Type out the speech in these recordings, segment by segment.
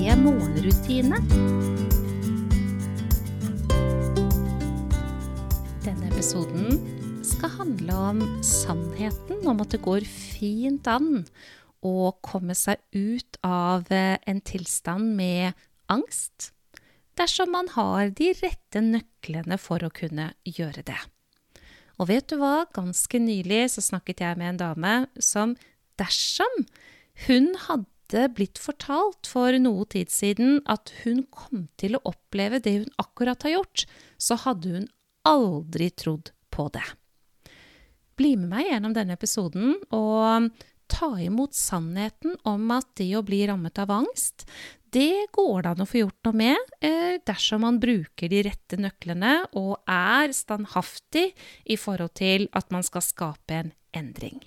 morgenrutine. Denne episoden skal handle om sannheten om at det går fint an å komme seg ut av en tilstand med angst, dersom man har de rette nøklene for å kunne gjøre det. Og vet du hva, ganske nylig så snakket jeg med en dame som dersom hun hadde blitt fortalt for noe tid siden at hun kom til å oppleve det hun akkurat har gjort, så hadde hun aldri trodd på det. Bli med meg gjennom denne episoden og ta imot sannheten om at det å bli rammet av angst, det går det an å få gjort noe med eh, dersom man bruker de rette nøklene og er standhaftig i forhold til at man skal skape en endring.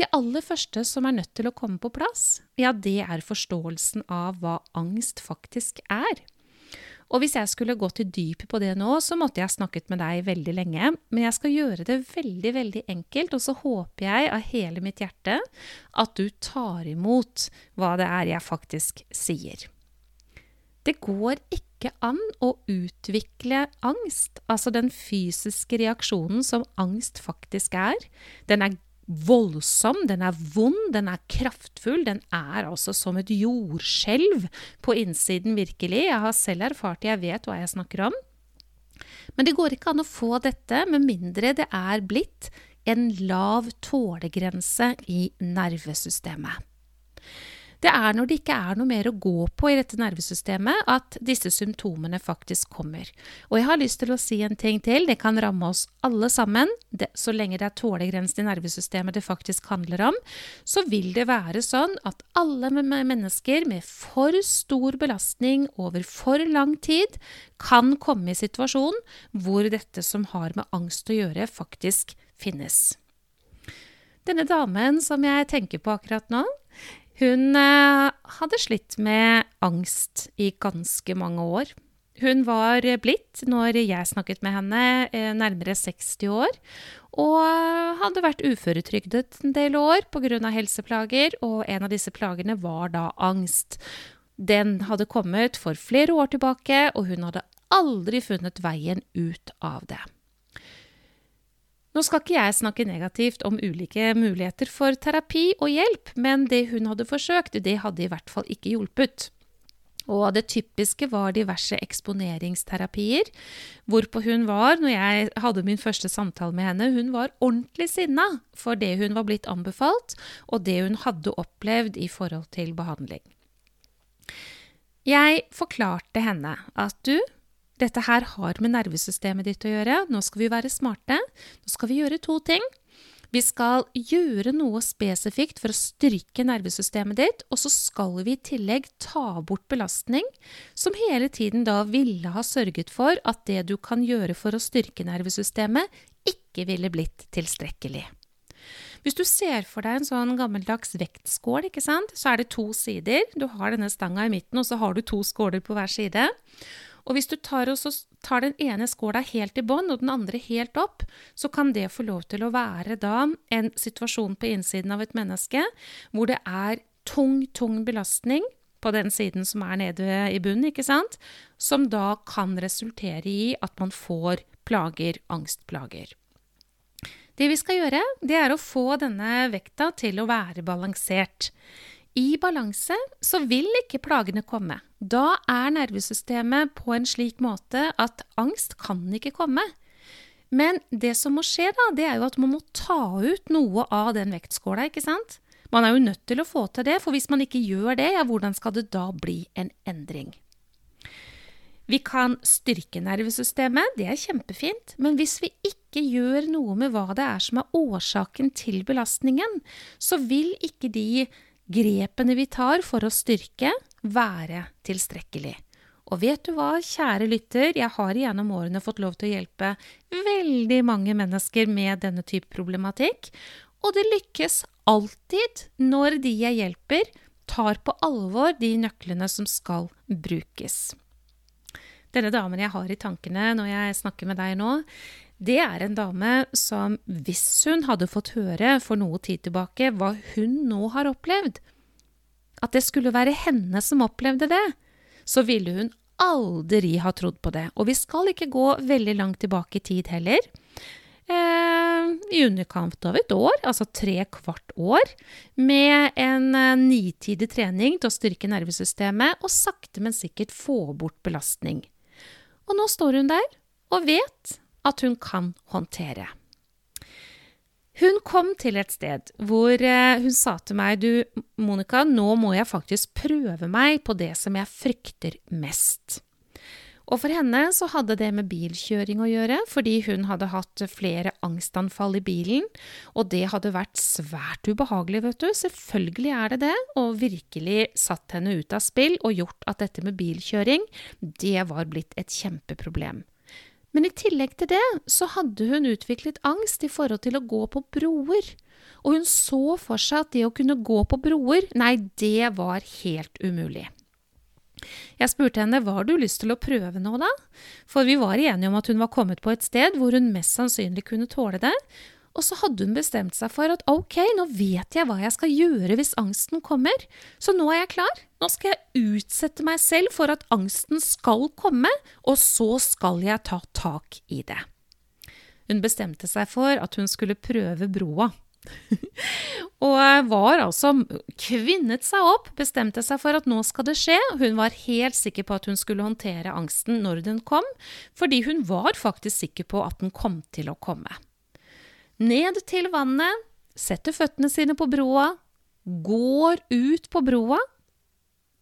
Det aller første som er nødt til å komme på plass, ja, det er forståelsen av hva angst faktisk er. Og hvis jeg skulle gå til dypet på det nå, så måtte jeg snakket med deg veldig lenge. Men jeg skal gjøre det veldig, veldig enkelt, og så håper jeg av hele mitt hjerte at du tar imot hva det er jeg faktisk sier. Det går ikke an å utvikle angst, altså den fysiske reaksjonen som angst faktisk er. Den er voldsom, den er vond, den er kraftfull. Den er altså som et jordskjelv på innsiden, virkelig. Jeg har selv erfart det, jeg vet hva jeg snakker om. Men det går ikke an å få dette med mindre det er blitt en lav tålegrense i nervesystemet. Det er når det ikke er noe mer å gå på i dette nervesystemet, at disse symptomene faktisk kommer. Og jeg har lyst til å si en ting til. Det kan ramme oss alle sammen. Det, så lenge det er tålegrensen i nervesystemet det faktisk handler om, så vil det være sånn at alle mennesker med for stor belastning over for lang tid kan komme i situasjon hvor dette som har med angst å gjøre, faktisk finnes. Denne damen som jeg tenker på akkurat nå, hun eh, hadde slitt med angst i ganske mange år. Hun var blitt, når jeg snakket med henne, eh, nærmere 60 år. Og hadde vært uføretrygdet en del år pga. helseplager, og en av disse plagene var da angst. Den hadde kommet for flere år tilbake, og hun hadde aldri funnet veien ut av det. Nå skal ikke jeg snakke negativt om ulike muligheter for terapi og hjelp, men det hun hadde forsøkt, det hadde i hvert fall ikke hjulpet. Og det typiske var diverse eksponeringsterapier, hvorpå hun var, når jeg hadde min første samtale med henne, hun var ordentlig sinna for det hun var blitt anbefalt, og det hun hadde opplevd i forhold til behandling. Jeg forklarte henne at du, dette her har med nervesystemet ditt å gjøre. Nå skal vi være smarte. Nå skal vi gjøre to ting. Vi skal gjøre noe spesifikt for å styrke nervesystemet ditt, og så skal vi i tillegg ta bort belastning, som hele tiden da ville ha sørget for at det du kan gjøre for å styrke nervesystemet, ikke ville blitt tilstrekkelig. Hvis du ser for deg en sånn gammeldags vektskål, så er det to sider. Du har denne stanga i midten, og så har du to skåler på hver side. Og hvis du tar, tar den ene skåla helt i bånn og den andre helt opp, så kan det få lov til å være da en situasjon på innsiden av et menneske hvor det er tung, tung belastning på den siden som er nede i bunnen, ikke sant, som da kan resultere i at man får plager, angstplager. Det vi skal gjøre, det er å få denne vekta til å være balansert. I balanse så vil ikke plagene komme. Da er nervesystemet på en slik måte at angst kan ikke komme. Men det som må skje, da, det er jo at man må ta ut noe av den vektskåla, ikke sant? Man er jo nødt til å få til det, for hvis man ikke gjør det, ja, hvordan skal det da bli en endring? Vi kan styrke nervesystemet, det er kjempefint, men hvis vi ikke gjør noe med hva det er som er årsaken til belastningen, så vil ikke de grepene vi tar for å styrke, være tilstrekkelig. Og vet du hva, kjære lytter, jeg har gjennom årene fått lov til å hjelpe veldig mange mennesker med denne type problematikk, og det lykkes alltid når de jeg hjelper, tar på alvor de nøklene som skal brukes. Denne damen jeg har i tankene når jeg snakker med deg nå, det er en dame som, hvis hun hadde fått høre for noe tid tilbake hva hun nå har opplevd, at det skulle være henne som opplevde det, så ville hun aldri ha trodd på det. Og vi skal ikke gå veldig langt tilbake i tid heller. Eh, I underkant av et år, altså tre kvart år, med en eh, nitidig trening til å styrke nervesystemet og sakte, men sikkert få bort belastning. Og nå står hun der og vet at hun kan håndtere. Hun kom til et sted hvor eh, hun sa til meg du, Monica, nå må jeg faktisk prøve meg på det som jeg frykter mest. Og for henne så hadde det med bilkjøring å gjøre, fordi hun hadde hatt flere angstanfall i bilen, og det hadde vært svært ubehagelig, vet du. Selvfølgelig er det det, og virkelig satt henne ut av spill og gjort at dette med bilkjøring, det var blitt et kjempeproblem. Men i tillegg til det så hadde hun utviklet angst i forhold til å gå på broer. Og hun så for seg at det å kunne gå på broer, nei, det var helt umulig. Jeg spurte henne hva du lyst til å prøve nå, da? For vi var enige om at hun var kommet på et sted hvor hun mest sannsynlig kunne tåle det, og så hadde hun bestemt seg for at ok, nå vet jeg hva jeg skal gjøre hvis angsten kommer, så nå er jeg klar. Nå skal jeg utsette meg selv for at angsten skal komme, og så skal jeg ta tak i det. Hun bestemte seg for at hun skulle prøve broa. og var altså kvinnet seg opp, bestemte seg for at nå skal det skje. Hun var helt sikker på at hun skulle håndtere angsten når den kom, fordi hun var faktisk sikker på at den kom til å komme. Ned til vannet, setter føttene sine på broa, går ut på broa,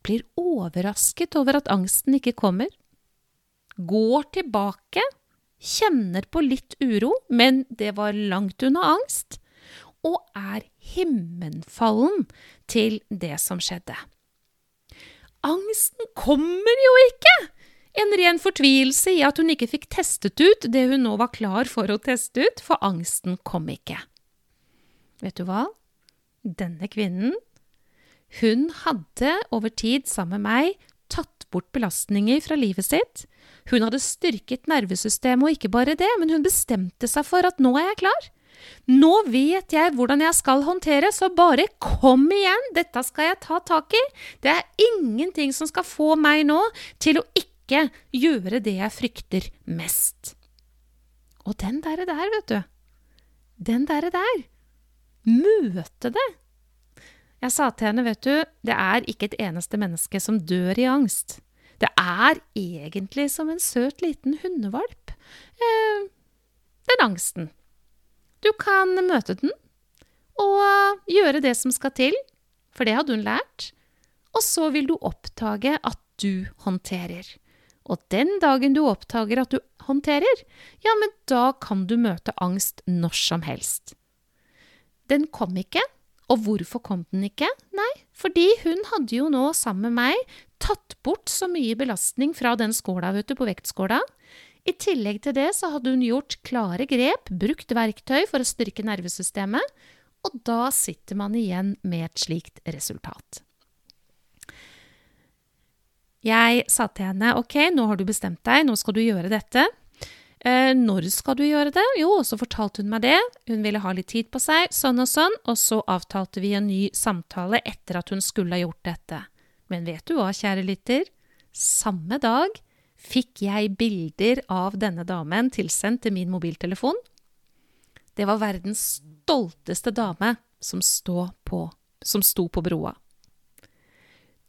blir overrasket over at angsten ikke kommer, går tilbake, kjenner på litt uro, men det var langt unna angst, og er himmenfallen til det som skjedde. Angsten kommer jo ikke! En ren fortvilelse i at hun ikke fikk testet ut det hun nå var klar for å teste ut, for angsten kom ikke. Vet du hva? Denne kvinnen, hun hadde over tid sammen med meg tatt bort belastninger fra livet sitt. Hun hadde styrket nervesystemet, og ikke bare det, men hun bestemte seg for at nå er jeg klar. Nå vet jeg hvordan jeg skal håndtere, så bare kom igjen, dette skal jeg ta tak i. Det er ingenting som skal få meg nå til å ikke ikke gjøre det jeg frykter mest. Og den derre der, vet du. Den derre der. Møte det. Jeg sa til henne, vet du, det er ikke et eneste menneske som dør i angst. Det er egentlig som en søt liten hundevalp. Eh, den angsten. Du kan møte den og gjøre det som skal til, for det hadde hun lært. Og så vil du oppdage at du håndterer. Og den dagen du oppdager at du håndterer, ja, men da kan du møte angst når som helst. Den kom ikke, og hvorfor kom den ikke? Nei, fordi hun hadde jo nå sammen med meg tatt bort så mye belastning fra den skåla, vet du, på vektskåla. I tillegg til det så hadde hun gjort klare grep, brukt verktøy for å styrke nervesystemet, og da sitter man igjen med et slikt resultat. Jeg sa til henne ok, nå har du bestemt deg, nå skal du gjøre dette. Eh, når skal du gjøre det? Jo, og så fortalte hun meg det. Hun ville ha litt tid på seg, sånn og sånn, og så avtalte vi en ny samtale etter at hun skulle ha gjort dette. Men vet du hva, kjære lytter? Samme dag fikk jeg bilder av denne damen tilsendt til min mobiltelefon. Det var verdens stolteste dame som, på, som sto på broa.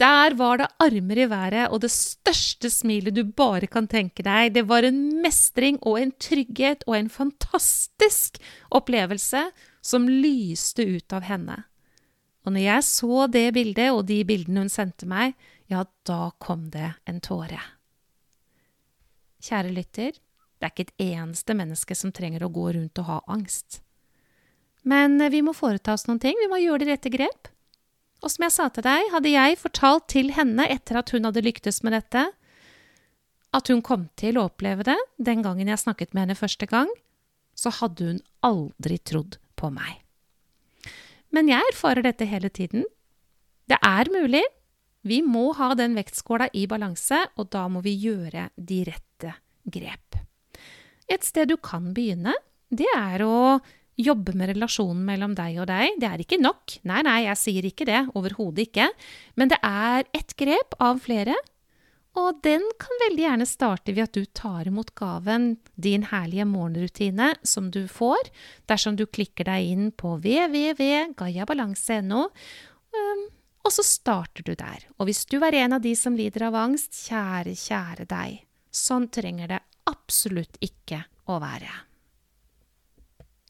Der var det armer i været og det største smilet du bare kan tenke deg. Det var en mestring og en trygghet og en fantastisk opplevelse som lyste ut av henne. Og når jeg så det bildet og de bildene hun sendte meg, ja, da kom det en tåre. Kjære lytter, det er ikke et eneste menneske som trenger å gå rundt og ha angst. Men vi må foreta oss noen ting, vi må gjøre de rette grep. Og som jeg sa til deg, hadde jeg fortalt til henne etter at hun hadde lyktes med dette, at hun kom til å oppleve det den gangen jeg snakket med henne første gang, så hadde hun aldri trodd på meg. Men jeg erfarer dette hele tiden. Det er mulig. Vi må ha den vektskåla i balanse, og da må vi gjøre de rette grep. Et sted du kan begynne, det er å jobbe med relasjonen mellom deg og deg. Det er ikke nok. Nei, nei, jeg sier ikke det. Overhodet ikke. Men det er ett grep av flere. Og den kan veldig gjerne starte ved at du tar imot gaven, din herlige morgenrutine, som du får dersom du klikker deg inn på www.gayabalanse.no. Um, og så starter du der. Og hvis du er en av de som lider av angst, kjære, kjære deg, sånn trenger det absolutt ikke å være.